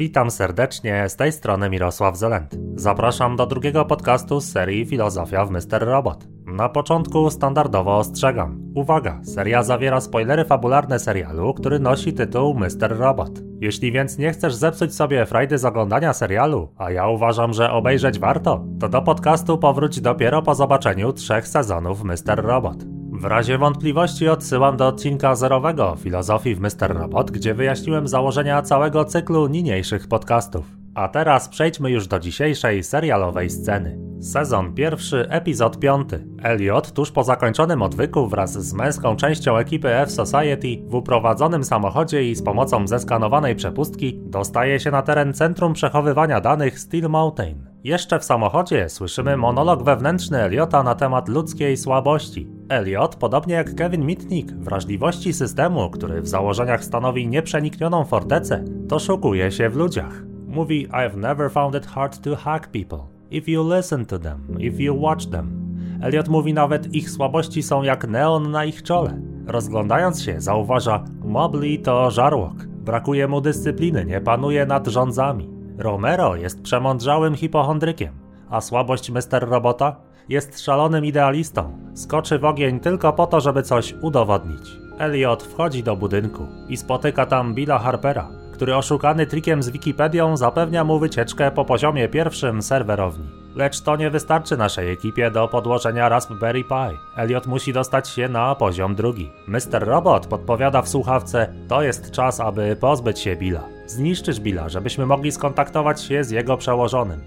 Witam serdecznie, z tej strony Mirosław Zelent. Zapraszam do drugiego podcastu z serii Filozofia w Mr. Robot. Na początku standardowo ostrzegam. Uwaga, seria zawiera spoilery fabularne serialu, który nosi tytuł Mr. Robot. Jeśli więc nie chcesz zepsuć sobie frajdy z oglądania serialu, a ja uważam, że obejrzeć warto, to do podcastu powróć dopiero po zobaczeniu trzech sezonów Mr. Robot. W razie wątpliwości odsyłam do odcinka zerowego Filozofii w Mr. Robot, gdzie wyjaśniłem założenia całego cyklu niniejszych podcastów. A teraz przejdźmy już do dzisiejszej serialowej sceny. Sezon pierwszy, epizod piąty. Elliot tuż po zakończonym odwyku wraz z męską częścią ekipy F-Society w uprowadzonym samochodzie i z pomocą zeskanowanej przepustki dostaje się na teren Centrum Przechowywania Danych Steel Mountain. Jeszcze w samochodzie słyszymy monolog wewnętrzny Eliota na temat ludzkiej słabości. Elliot, podobnie jak Kevin Mitnick, wrażliwości systemu, który w założeniach stanowi nieprzeniknioną fortecę, doszukuje się w ludziach. Mówi I've never found it hard to hack people. If you listen to them, if you watch them. Elliot mówi nawet ich słabości są jak neon na ich czole. Rozglądając się, zauważa Mobley to żarłok. Brakuje mu dyscypliny, nie panuje nad rządzami. Romero jest przemądrzałym hipochondrykiem, a słabość Mr. Robota jest szalonym idealistą. Skoczy w ogień tylko po to, żeby coś udowodnić. Elliot wchodzi do budynku i spotyka tam Billa Harpera, który oszukany trikiem z Wikipedią zapewnia mu wycieczkę po poziomie pierwszym serwerowni. Lecz to nie wystarczy naszej ekipie do podłożenia Raspberry Pi. Elliot musi dostać się na poziom drugi. Mr. Robot podpowiada w słuchawce, to jest czas, aby pozbyć się Billa. Zniszczysz Billa, żebyśmy mogli skontaktować się z jego przełożonym.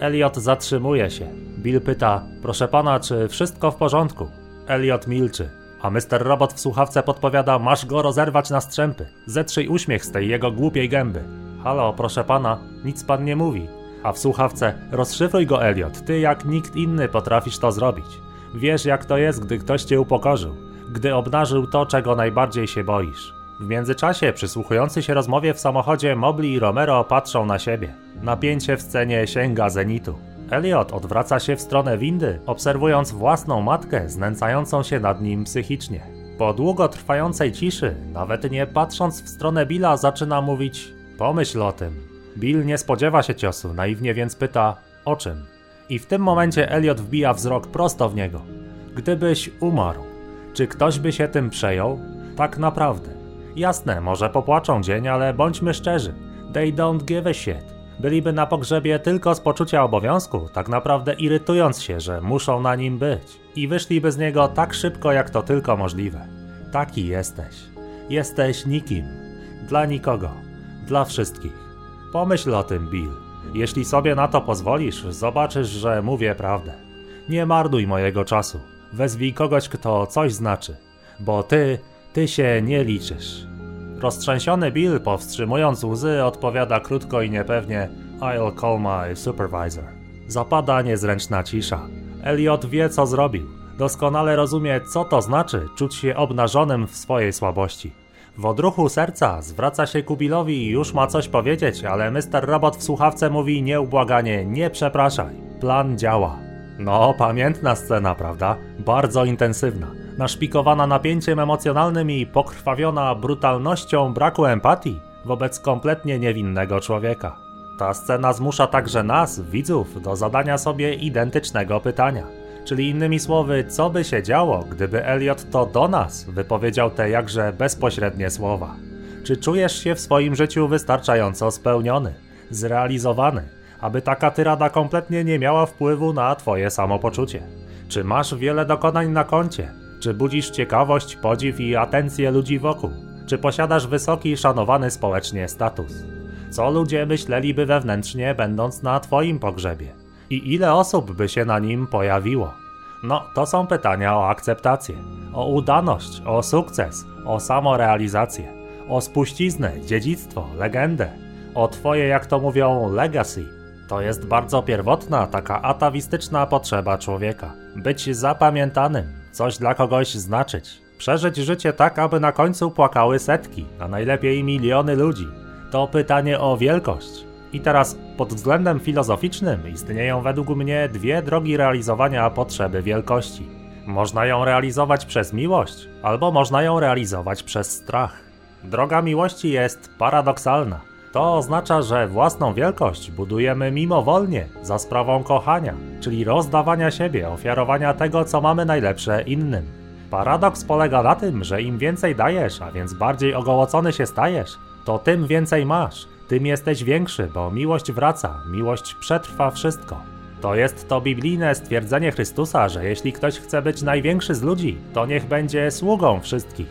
Elliot zatrzymuje się. Bill pyta, proszę pana, czy wszystko w porządku? Elliot milczy. A Mr. Robot w słuchawce podpowiada, masz go rozerwać na strzępy. Zetrzyj uśmiech z tej jego głupiej gęby. Halo, proszę pana, nic pan nie mówi. A w słuchawce, rozszyfruj go Elliot, ty jak nikt inny potrafisz to zrobić. Wiesz jak to jest, gdy ktoś cię upokorzył, gdy obnażył to, czego najbardziej się boisz. W międzyczasie, przysłuchujący się rozmowie w samochodzie, Mobley i Romero patrzą na siebie. Napięcie w scenie sięga zenitu. Elliot odwraca się w stronę windy, obserwując własną matkę znęcającą się nad nim psychicznie. Po długotrwającej ciszy, nawet nie patrząc w stronę Billa, zaczyna mówić: Pomyśl o tym. Bill nie spodziewa się ciosu, naiwnie więc pyta: O czym? I w tym momencie Elliot wbija wzrok prosto w niego. Gdybyś umarł, czy ktoś by się tym przejął? Tak naprawdę. Jasne, może popłaczą dzień, ale bądźmy szczerzy. They don't give a shit. Byliby na pogrzebie tylko z poczucia obowiązku, tak naprawdę irytując się, że muszą na nim być. I wyszliby z niego tak szybko, jak to tylko możliwe. Taki jesteś. Jesteś nikim. Dla nikogo. Dla wszystkich. Pomyśl o tym, Bill. Jeśli sobie na to pozwolisz, zobaczysz, że mówię prawdę. Nie marnuj mojego czasu. Wezwij kogoś, kto coś znaczy. Bo ty, ty się nie liczysz. Roztrzęsiony Bill, powstrzymując łzy, odpowiada krótko i niepewnie I'll call my supervisor. Zapada niezręczna cisza. Elliot wie, co zrobił. Doskonale rozumie, co to znaczy czuć się obnażonym w swojej słabości. W odruchu serca zwraca się ku Billowi i już ma coś powiedzieć, ale Mr. Robot w słuchawce mówi nieubłaganie, nie przepraszaj. Plan działa. No, pamiętna scena, prawda? Bardzo intensywna. Naszpikowana napięciem emocjonalnym i pokrwawiona brutalnością braku empatii wobec kompletnie niewinnego człowieka. Ta scena zmusza także nas, widzów, do zadania sobie identycznego pytania. Czyli innymi słowy, co by się działo, gdyby Elliot to do nas wypowiedział te jakże bezpośrednie słowa? Czy czujesz się w swoim życiu wystarczająco spełniony, zrealizowany, aby taka tyrada kompletnie nie miała wpływu na twoje samopoczucie? Czy masz wiele dokonań na koncie? Czy budzisz ciekawość, podziw i atencję ludzi wokół? Czy posiadasz wysoki, szanowany społecznie status? Co ludzie myśleliby wewnętrznie, będąc na twoim pogrzebie? I ile osób by się na nim pojawiło? No, to są pytania o akceptację, o udaność, o sukces, o samorealizację, o spuściznę, dziedzictwo, legendę, o twoje, jak to mówią, legacy. To jest bardzo pierwotna, taka atawistyczna potrzeba człowieka. Być zapamiętanym, coś dla kogoś znaczyć. Przeżyć życie tak, aby na końcu płakały setki, a najlepiej miliony ludzi. To pytanie o wielkość, i teraz pod względem filozoficznym istnieją według mnie dwie drogi realizowania potrzeby wielkości. Można ją realizować przez miłość, albo można ją realizować przez strach. Droga miłości jest paradoksalna, To oznacza, że własną wielkość budujemy mimowolnie, za sprawą kochania, czyli rozdawania siebie, ofiarowania tego, co mamy najlepsze innym. Paradoks polega na tym, że im więcej dajesz, a więc bardziej ogołocony się stajesz, to tym więcej masz, tym jesteś większy, bo miłość wraca, miłość przetrwa wszystko. To jest to biblijne stwierdzenie Chrystusa, że jeśli ktoś chce być największy z ludzi, to niech będzie sługą wszystkich.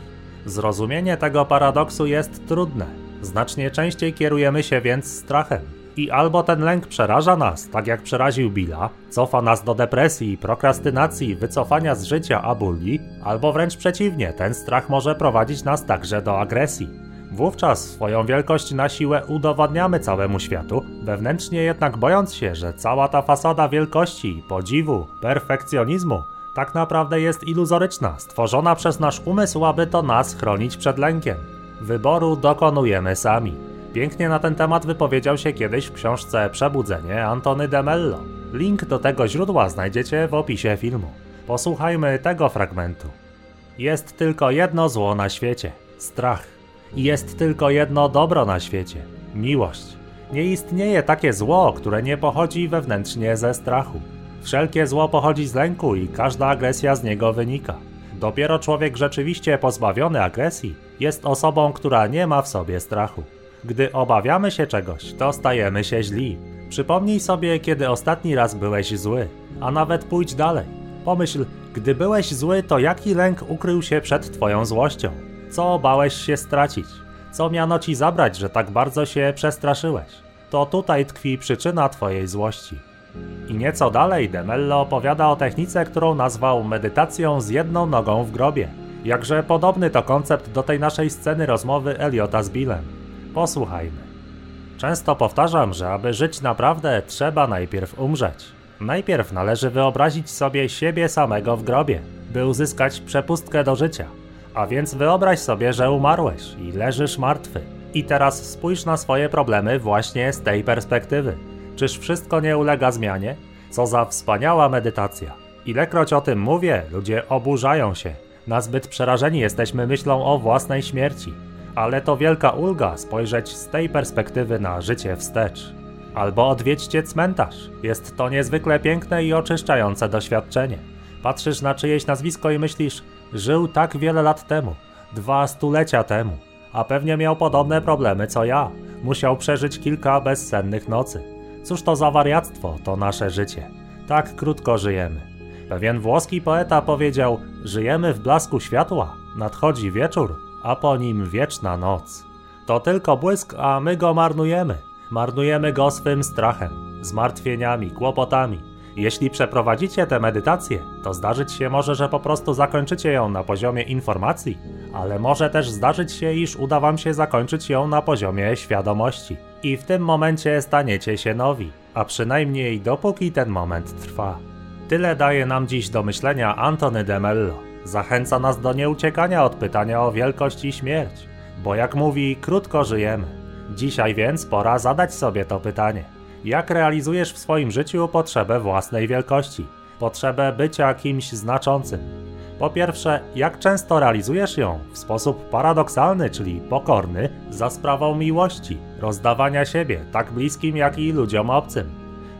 Zrozumienie tego paradoksu jest trudne. Znacznie częściej kierujemy się więc strachem. I albo ten lęk przeraża nas, tak jak przeraził Billa, cofa nas do depresji, prokrastynacji, wycofania z życia abuli, albo wręcz przeciwnie, ten strach może prowadzić nas także do agresji. Wówczas swoją wielkość na siłę udowadniamy całemu światu, wewnętrznie jednak bojąc się, że cała ta fasada wielkości, podziwu, perfekcjonizmu tak naprawdę jest iluzoryczna, stworzona przez nasz umysł, aby to nas chronić przed lękiem. Wyboru dokonujemy sami. Pięknie na ten temat wypowiedział się kiedyś w książce Przebudzenie Antony de Mello. Link do tego źródła znajdziecie w opisie filmu. Posłuchajmy tego fragmentu. Jest tylko jedno zło na świecie strach. I jest tylko jedno dobro na świecie miłość. Nie istnieje takie zło, które nie pochodzi wewnętrznie ze strachu. Wszelkie zło pochodzi z lęku i każda agresja z niego wynika. Dopiero człowiek rzeczywiście pozbawiony agresji jest osobą, która nie ma w sobie strachu. Gdy obawiamy się czegoś, to stajemy się źli. Przypomnij sobie, kiedy ostatni raz byłeś zły, a nawet pójdź dalej. Pomyśl, gdy byłeś zły, to jaki lęk ukrył się przed twoją złością? Co bałeś się stracić? Co miano ci zabrać, że tak bardzo się przestraszyłeś? To tutaj tkwi przyczyna twojej złości. I nieco dalej Demello opowiada o technice, którą nazwał medytacją z jedną nogą w grobie. Jakże podobny to koncept do tej naszej sceny rozmowy Eliota z Billem. Posłuchajmy. Często powtarzam, że aby żyć naprawdę, trzeba najpierw umrzeć. Najpierw należy wyobrazić sobie siebie samego w grobie, by uzyskać przepustkę do życia. A więc wyobraź sobie, że umarłeś i leżysz martwy. I teraz spójrz na swoje problemy właśnie z tej perspektywy. Czyż wszystko nie ulega zmianie? Co za wspaniała medytacja. Ilekroć o tym mówię, ludzie oburzają się. Nazbyt przerażeni jesteśmy myślą o własnej śmierci. Ale to wielka ulga spojrzeć z tej perspektywy na życie wstecz. Albo odwiedźcie cmentarz. Jest to niezwykle piękne i oczyszczające doświadczenie. Patrzysz na czyjeś nazwisko i myślisz, żył tak wiele lat temu, dwa stulecia temu, a pewnie miał podobne problemy co ja. Musiał przeżyć kilka bezsennych nocy. Cóż to za wariactwo, to nasze życie. Tak krótko żyjemy. Pewien włoski poeta powiedział: Żyjemy w blasku światła, nadchodzi wieczór, a po nim wieczna noc. To tylko błysk, a my go marnujemy. Marnujemy go swym strachem, zmartwieniami, kłopotami. Jeśli przeprowadzicie tę medytację, to zdarzyć się może, że po prostu zakończycie ją na poziomie informacji, ale może też zdarzyć się, iż uda wam się zakończyć ją na poziomie świadomości. I w tym momencie staniecie się nowi, a przynajmniej dopóki ten moment trwa. Tyle daje nam dziś do myślenia Antony de Mello. Zachęca nas do nieuciekania od pytania o wielkość i śmierć, bo jak mówi, krótko żyjemy. Dzisiaj więc pora zadać sobie to pytanie. Jak realizujesz w swoim życiu potrzebę własnej wielkości, potrzebę bycia kimś znaczącym? Po pierwsze, jak często realizujesz ją w sposób paradoksalny, czyli pokorny, za sprawą miłości, rozdawania siebie, tak bliskim jak i ludziom obcym?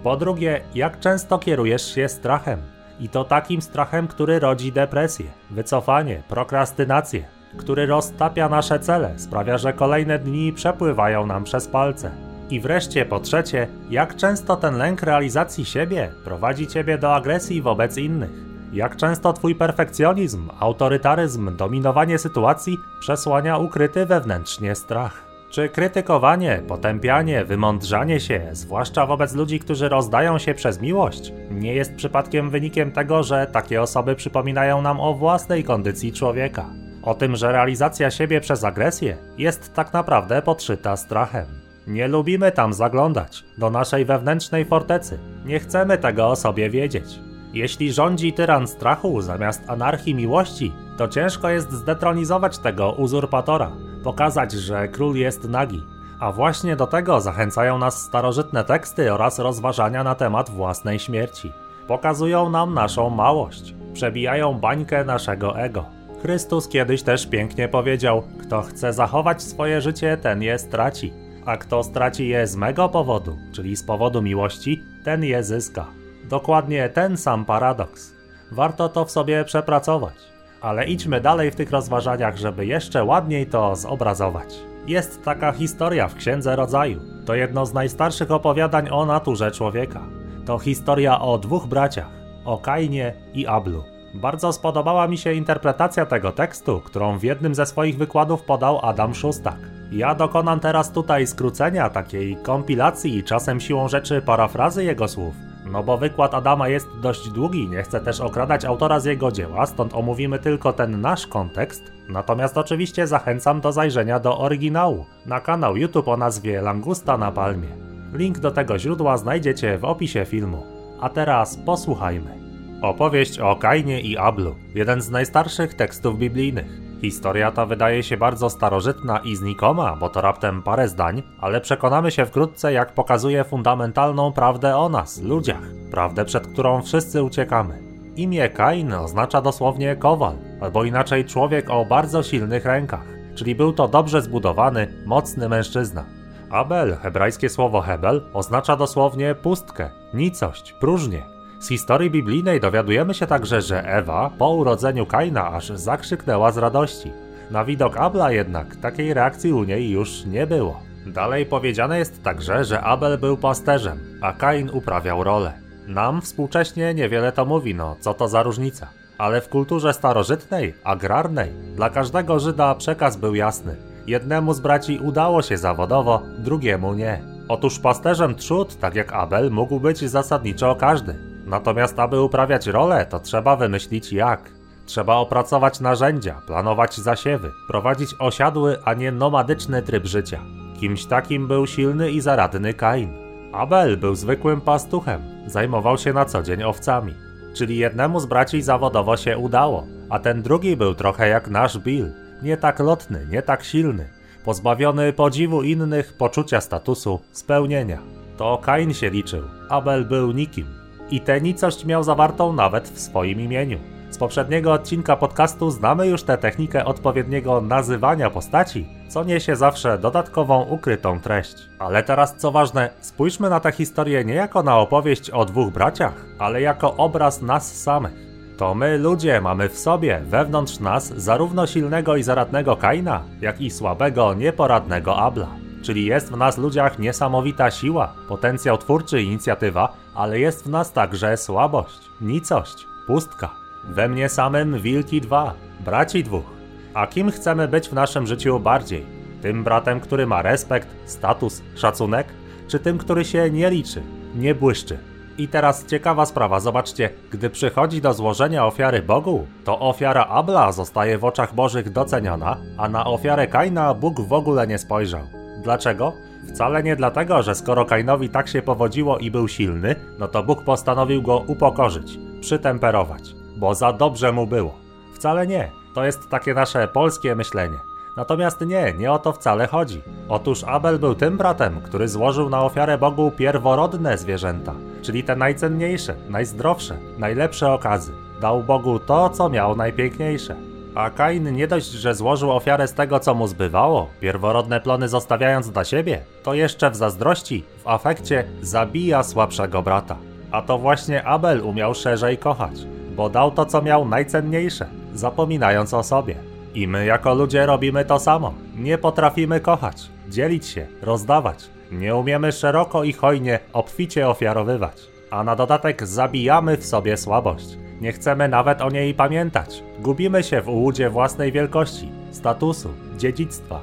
Po drugie, jak często kierujesz się strachem? I to takim strachem, który rodzi depresję, wycofanie, prokrastynację, który roztapia nasze cele, sprawia, że kolejne dni przepływają nam przez palce. I wreszcie po trzecie, jak często ten lęk realizacji siebie prowadzi ciebie do agresji wobec innych? Jak często twój perfekcjonizm, autorytaryzm, dominowanie sytuacji przesłania ukryty wewnętrznie strach? Czy krytykowanie, potępianie, wymądrzanie się, zwłaszcza wobec ludzi, którzy rozdają się przez miłość, nie jest przypadkiem wynikiem tego, że takie osoby przypominają nam o własnej kondycji człowieka? O tym, że realizacja siebie przez agresję jest tak naprawdę podszyta strachem. Nie lubimy tam zaglądać, do naszej wewnętrznej fortecy. Nie chcemy tego o sobie wiedzieć. Jeśli rządzi tyran strachu zamiast anarchii miłości, to ciężko jest zdetronizować tego uzurpatora, pokazać, że król jest nagi. A właśnie do tego zachęcają nas starożytne teksty oraz rozważania na temat własnej śmierci. Pokazują nam naszą małość, przebijają bańkę naszego ego. Chrystus kiedyś też pięknie powiedział: Kto chce zachować swoje życie, ten je straci a kto straci je z mego powodu, czyli z powodu miłości, ten je zyska. Dokładnie ten sam paradoks. Warto to w sobie przepracować. Ale idźmy dalej w tych rozważaniach, żeby jeszcze ładniej to zobrazować. Jest taka historia w Księdze Rodzaju. To jedno z najstarszych opowiadań o naturze człowieka. To historia o dwóch braciach, o Kainie i Ablu. Bardzo spodobała mi się interpretacja tego tekstu, którą w jednym ze swoich wykładów podał Adam Szustak. Ja dokonam teraz tutaj skrócenia, takiej kompilacji i czasem siłą rzeczy parafrazy jego słów. No bo wykład Adama jest dość długi, nie chcę też okradać autora z jego dzieła, stąd omówimy tylko ten nasz kontekst. Natomiast oczywiście zachęcam do zajrzenia do oryginału na kanał YouTube o nazwie Langusta na Palmie. Link do tego źródła znajdziecie w opisie filmu. A teraz posłuchajmy. Opowieść o Kainie i Ablu, jeden z najstarszych tekstów biblijnych. Historia ta wydaje się bardzo starożytna i znikoma, bo to raptem parę zdań, ale przekonamy się wkrótce, jak pokazuje fundamentalną prawdę o nas, ludziach, prawdę przed którą wszyscy uciekamy. Imię Kain oznacza dosłownie kowal, albo inaczej człowiek o bardzo silnych rękach, czyli był to dobrze zbudowany, mocny mężczyzna. Abel, hebrajskie słowo Hebel, oznacza dosłownie pustkę, nicość, próżnię, z historii biblijnej dowiadujemy się także, że Ewa po urodzeniu Kaina aż zakrzyknęła z radości. Na widok Abla jednak takiej reakcji u niej już nie było. Dalej powiedziane jest także, że Abel był pasterzem, a Kain uprawiał rolę. Nam współcześnie niewiele to mówi, no co to za różnica. Ale w kulturze starożytnej, agrarnej, dla każdego Żyda przekaz był jasny. Jednemu z braci udało się zawodowo, drugiemu nie. Otóż pasterzem trzód, tak jak Abel, mógł być zasadniczo każdy. Natomiast aby uprawiać rolę, to trzeba wymyślić jak. Trzeba opracować narzędzia, planować zasiewy, prowadzić osiadły, a nie nomadyczny tryb życia. Kimś takim był silny i zaradny Kain. Abel był zwykłym pastuchem, zajmował się na co dzień owcami. Czyli jednemu z braci zawodowo się udało, a ten drugi był trochę jak nasz Bill. Nie tak lotny, nie tak silny, pozbawiony podziwu innych, poczucia statusu, spełnienia. To Kain się liczył, Abel był nikim. I tę nicość miał zawartą nawet w swoim imieniu. Z poprzedniego odcinka podcastu znamy już tę technikę odpowiedniego nazywania postaci, co niesie zawsze dodatkową ukrytą treść. Ale teraz co ważne, spójrzmy na tę historię nie jako na opowieść o dwóch braciach, ale jako obraz nas samych. To my ludzie mamy w sobie, wewnątrz nas, zarówno silnego i zaradnego Kaina, jak i słabego, nieporadnego Abla. Czyli jest w nas ludziach niesamowita siła, potencjał twórczy i inicjatywa, ale jest w nas także słabość, nicość, pustka. We mnie samym wilki dwa, braci dwóch. A kim chcemy być w naszym życiu bardziej? Tym bratem, który ma respekt, status, szacunek, czy tym, który się nie liczy, nie błyszczy? I teraz ciekawa sprawa, zobaczcie, gdy przychodzi do złożenia ofiary Bogu, to ofiara Abla zostaje w oczach Bożych doceniona, a na ofiarę Kaina Bóg w ogóle nie spojrzał. Dlaczego? Wcale nie dlatego, że skoro Kainowi tak się powodziło i był silny, no to Bóg postanowił go upokorzyć, przytemperować, bo za dobrze mu było. Wcale nie. To jest takie nasze polskie myślenie. Natomiast nie, nie o to wcale chodzi. Otóż Abel był tym bratem, który złożył na ofiarę Bogu pierworodne zwierzęta, czyli te najcenniejsze, najzdrowsze, najlepsze okazy. Dał Bogu to, co miał najpiękniejsze. A Kain nie dość, że złożył ofiarę z tego, co mu zbywało, pierworodne plony zostawiając dla siebie, to jeszcze w zazdrości, w afekcie zabija słabszego brata. A to właśnie Abel umiał szerzej kochać, bo dał to, co miał najcenniejsze, zapominając o sobie. I my jako ludzie robimy to samo. Nie potrafimy kochać, dzielić się, rozdawać. Nie umiemy szeroko i hojnie, obficie ofiarowywać. A na dodatek zabijamy w sobie słabość nie chcemy nawet o niej pamiętać. Gubimy się w ułudzie własnej wielkości, statusu, dziedzictwa.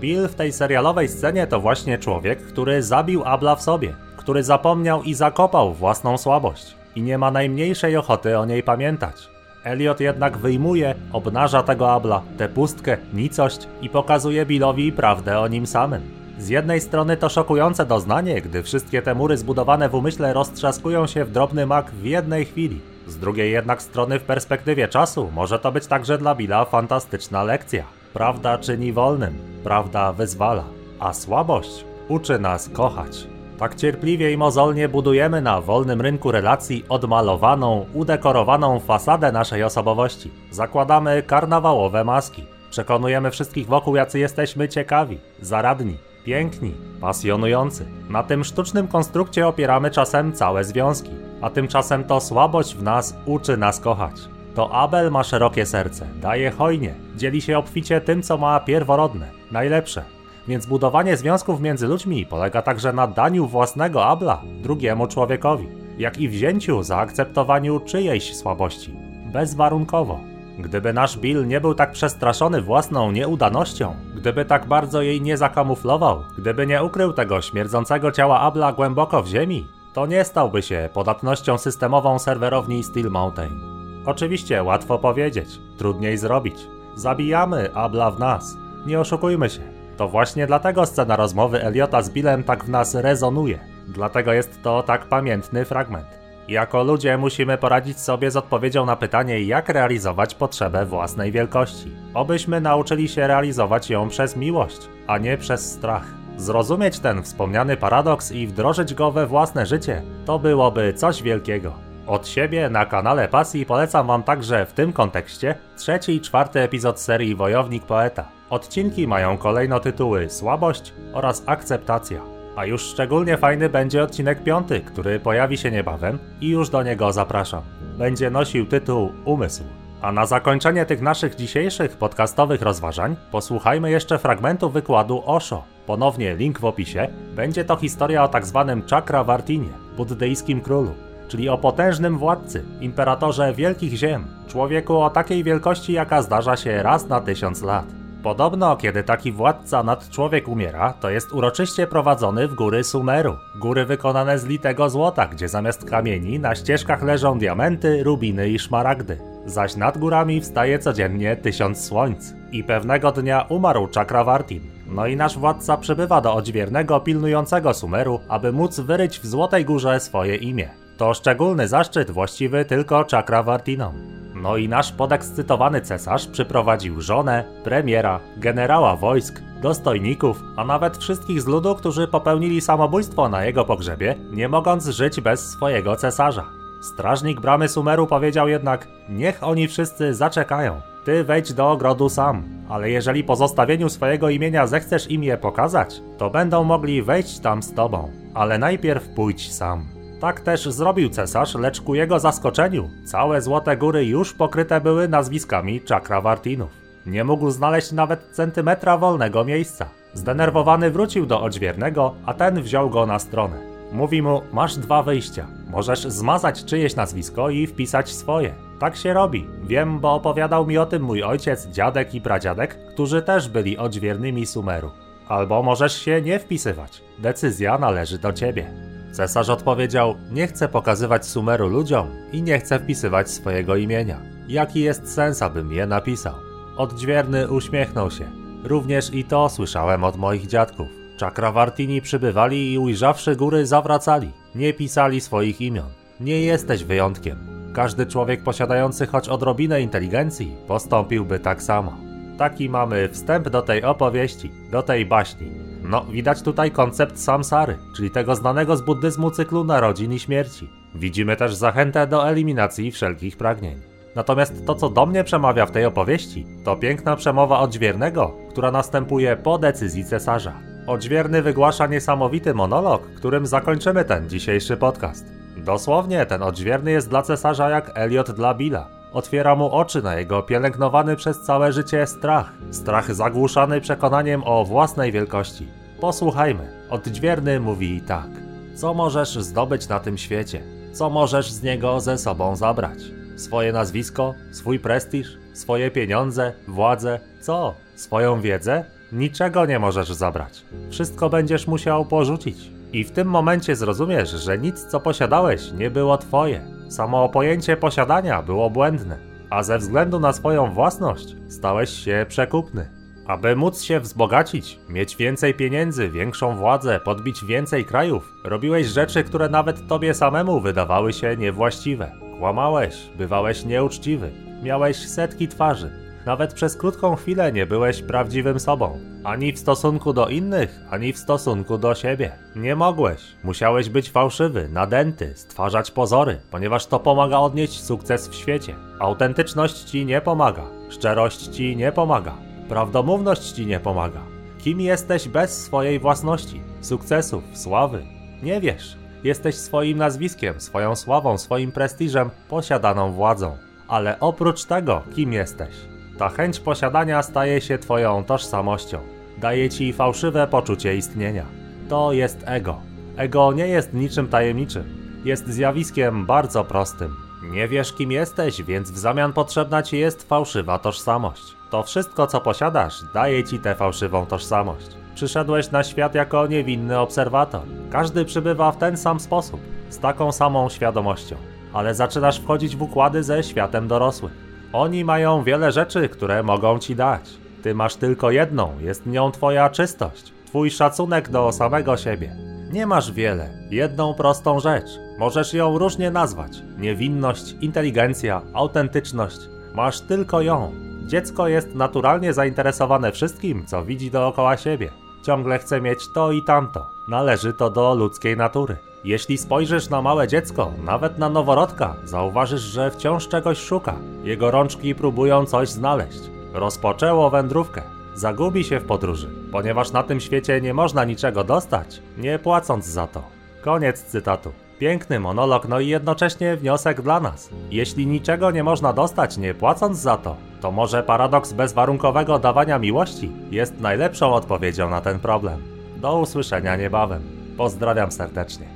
Bill w tej serialowej scenie to właśnie człowiek, który zabił Abla w sobie, który zapomniał i zakopał własną słabość i nie ma najmniejszej ochoty o niej pamiętać. Elliot jednak wyjmuje, obnaża tego Abla, tę pustkę, nicość i pokazuje Billowi prawdę o nim samym. Z jednej strony to szokujące doznanie, gdy wszystkie te mury zbudowane w umyśle roztrzaskują się w drobny mak w jednej chwili. Z drugiej jednak strony w perspektywie czasu może to być także dla Billa fantastyczna lekcja. Prawda czyni wolnym, prawda wyzwala, a słabość uczy nas kochać. Tak cierpliwie i mozolnie budujemy na wolnym rynku relacji odmalowaną, udekorowaną fasadę naszej osobowości. Zakładamy karnawałowe maski. Przekonujemy wszystkich wokół, jacy jesteśmy ciekawi, zaradni. piękni, pasjonujący. Na tym sztucznym konstrukcie opieramy czasem całe związki, a tymczasem to słabość w nas uczy nas kochać. To Abel ma szerokie serce, daje hojnie, dzieli się obficie tym, co ma pierworodne, najlepsze. Więc budowanie związków między ludźmi polega także na daniu własnego Abla drugiemu człowiekowi, jak i wzięciu, zaakceptowaniu czyjejś słabości, bezwarunkowo. Gdyby nasz Bill nie był tak przestraszony własną nieudanością, gdyby tak bardzo jej nie zakamuflował, gdyby nie ukrył tego śmierdzącego ciała Abla głęboko w ziemi, to nie stałby się podatnością systemową serwerowni Steel Mountain. Oczywiście łatwo powiedzieć, trudniej zrobić. Zabijamy Abla w nas. Nie oszukujmy się. To właśnie dlatego scena rozmowy Eliota z Billem tak w nas rezonuje. Dlatego jest to tak pamiętny fragment. Jako ludzie musimy poradzić sobie z odpowiedzią na pytanie, jak realizować potrzebę własnej wielkości. Obyśmy nauczyli się realizować ją przez miłość, a nie przez strach. Zrozumieć ten wspomniany paradoks i wdrożyć go we własne życie, to byłoby coś wielkiego. Od siebie na kanale Pasji polecam Wam także w tym kontekście trzeci i czwarty epizod serii Wojownik Poeta. Odcinki mają kolejno tytuły Słabość oraz Akceptacja. A już szczególnie fajny będzie odcinek piąty, który pojawi się niebawem i już do niego zapraszam. Będzie nosił tytuł Umysł. A na zakończenie tych naszych dzisiejszych podcastowych rozważań posłuchajmy jeszcze fragmentu wykładu Osho. Ponownie link w opisie. Będzie to historia o tak zwanym Chakravartinie, buddyjskim królu, czyli o potężnym władcy, imperatorze wielkich ziem, człowieku o takiej wielkości, jaka zdarza się raz na tysiąc lat. Podobno, kiedy taki władca nad człowiek umiera, to jest uroczyście prowadzony w góry Sumeru. Góry wykonane z litego złota, gdzie zamiast kamieni na ścieżkach leżą diamenty, rubiny i szmaragdy. Zaś nad górami wstaje codziennie tysiąc słońc. I pewnego dnia umarł Chakravartin. No i nasz władca przybywa do odźwiernego pilnującego Sumeru, aby móc wyryć w Złotej Górze swoje imię. To szczególny zaszczyt właściwy tylko Chakravartinom. No i nasz podekscytowany cesarz przyprowadził żonę, premiera, generała wojsk, dostojników, a nawet wszystkich z ludu, którzy popełnili samobójstwo na jego pogrzebie, nie mogąc żyć bez swojego cesarza. Strażnik bramy Sumeru powiedział jednak: Niech oni wszyscy zaczekają. Ty wejdź do ogrodu sam, ale jeżeli po zostawieniu swojego imienia zechcesz im je pokazać, to będą mogli wejść tam z tobą. Ale najpierw pójdź sam. Tak też zrobił cesarz, lecz ku jego zaskoczeniu całe Złote Góry już pokryte były nazwiskami Chakravartinów. Nie mógł znaleźć nawet centymetra wolnego miejsca. Zdenerwowany wrócił do odźwiernego, a ten wziął go na stronę. Mówi mu, masz dwa wyjścia. Możesz zmazać czyjeś nazwisko i wpisać swoje. Tak się robi. Wiem, bo opowiadał mi o tym mój ojciec, dziadek i pradziadek, którzy też byli odźwiernymi Sumeru. Albo możesz się nie wpisywać. Decyzja należy do ciebie. Cesarz odpowiedział: Nie chcę pokazywać Sumeru ludziom i nie chcę wpisywać swojego imienia. Jaki jest sens, abym je napisał? Odźwierny uśmiechnął się. Również i to słyszałem od moich dziadków. Chakravartini przybywali i ujrzawszy góry zawracali. Nie pisali swoich imion. Nie jesteś wyjątkiem. Każdy człowiek posiadający choć odrobinę inteligencji postąpiłby tak samo. Taki mamy wstęp do tej opowieści, do tej baśni. No, widać tutaj koncept samsary, czyli tego znanego z buddyzmu cyklu narodzin i śmierci. Widzimy też zachętę do eliminacji wszelkich pragnień. Natomiast to, co do mnie przemawia w tej opowieści, to piękna przemowa odźwiernego, która następuje po decyzji cesarza. Odźwierny wygłasza niesamowity monolog, którym zakończymy ten dzisiejszy podcast. Dosłownie ten odźwierny jest dla cesarza jak Eliot dla Billa. Otwiera mu oczy na jego pielęgnowany przez całe życie strach. Strach zagłuszany przekonaniem o własnej wielkości. Posłuchajmy. Odźwierny mówi tak. Co możesz zdobyć na tym świecie? Co możesz z niego ze sobą zabrać? Swoje nazwisko? Swój prestiż? Swoje pieniądze? Władzę? Co? Swoją wiedzę? Niczego nie możesz zabrać. Wszystko będziesz musiał porzucić. I w tym momencie zrozumiesz, że nic co posiadałeś nie było twoje. Samo pojęcie posiadania było błędne, a ze względu na swoją własność stałeś się przekupny. Aby móc się wzbogacić, mieć więcej pieniędzy, większą władzę, podbić więcej krajów, robiłeś rzeczy, które nawet tobie samemu wydawały się niewłaściwe. Kłamałeś, bywałeś nieuczciwy, miałeś setki twarzy, nawet przez krótką chwilę nie byłeś prawdziwym sobą. Ani w stosunku do innych, ani w stosunku do siebie. Nie mogłeś. Musiałeś być fałszywy, nadęty, stwarzać pozory, ponieważ to pomaga odnieść sukces w świecie. Autentyczność ci nie pomaga. Szczerość ci nie pomaga. Prawdomówność ci nie pomaga. Kim jesteś bez swojej własności, sukcesów, sławy? Nie wiesz. Jesteś swoim nazwiskiem, swoją sławą, swoim prestiżem, posiadaną władzą. Ale oprócz tego, kim jesteś? Ta chęć posiadania staje się twoją tożsamością. Daje ci fałszywe poczucie istnienia. To jest ego. Ego nie jest niczym tajemniczym. Jest zjawiskiem bardzo prostym. Nie wiesz kim jesteś, więc w zamian potrzebna ci jest fałszywa tożsamość. To wszystko co posiadasz daje ci tę fałszywą tożsamość. Przyszedłeś na świat jako niewinny obserwator. Każdy przybywa w ten sam sposób, z taką samą świadomością. Ale zaczynasz wchodzić w układy ze światem dorosłych. Oni mają wiele rzeczy, które mogą ci dać. Ty masz tylko jedną, jest nią twoja czystość, twój szacunek do samego siebie. Nie masz wiele, jedną prostą rzecz. Możesz ją różnie nazwać: niewinność, inteligencja, autentyczność. Masz tylko ją. Dziecko jest naturalnie zainteresowane wszystkim, co widzi dookoła siebie. Ciągle chce mieć to i tamto. Należy to do ludzkiej natury. Jeśli spojrzysz na małe dziecko, nawet na noworodka, zauważysz, że wciąż czegoś szuka. Jego rączki próbują coś znaleźć. Rozpoczęło wędrówkę. Zagubi się w podróży, ponieważ na tym świecie nie można niczego dostać, nie płacąc za to. Koniec cytatu. Piękny monolog, no i jednocześnie wniosek dla nas. Jeśli niczego nie można dostać, nie płacąc za to, to może paradoks bezwarunkowego dawania miłości jest najlepszą odpowiedzią na ten problem. Do usłyszenia niebawem. Pozdrawiam serdecznie.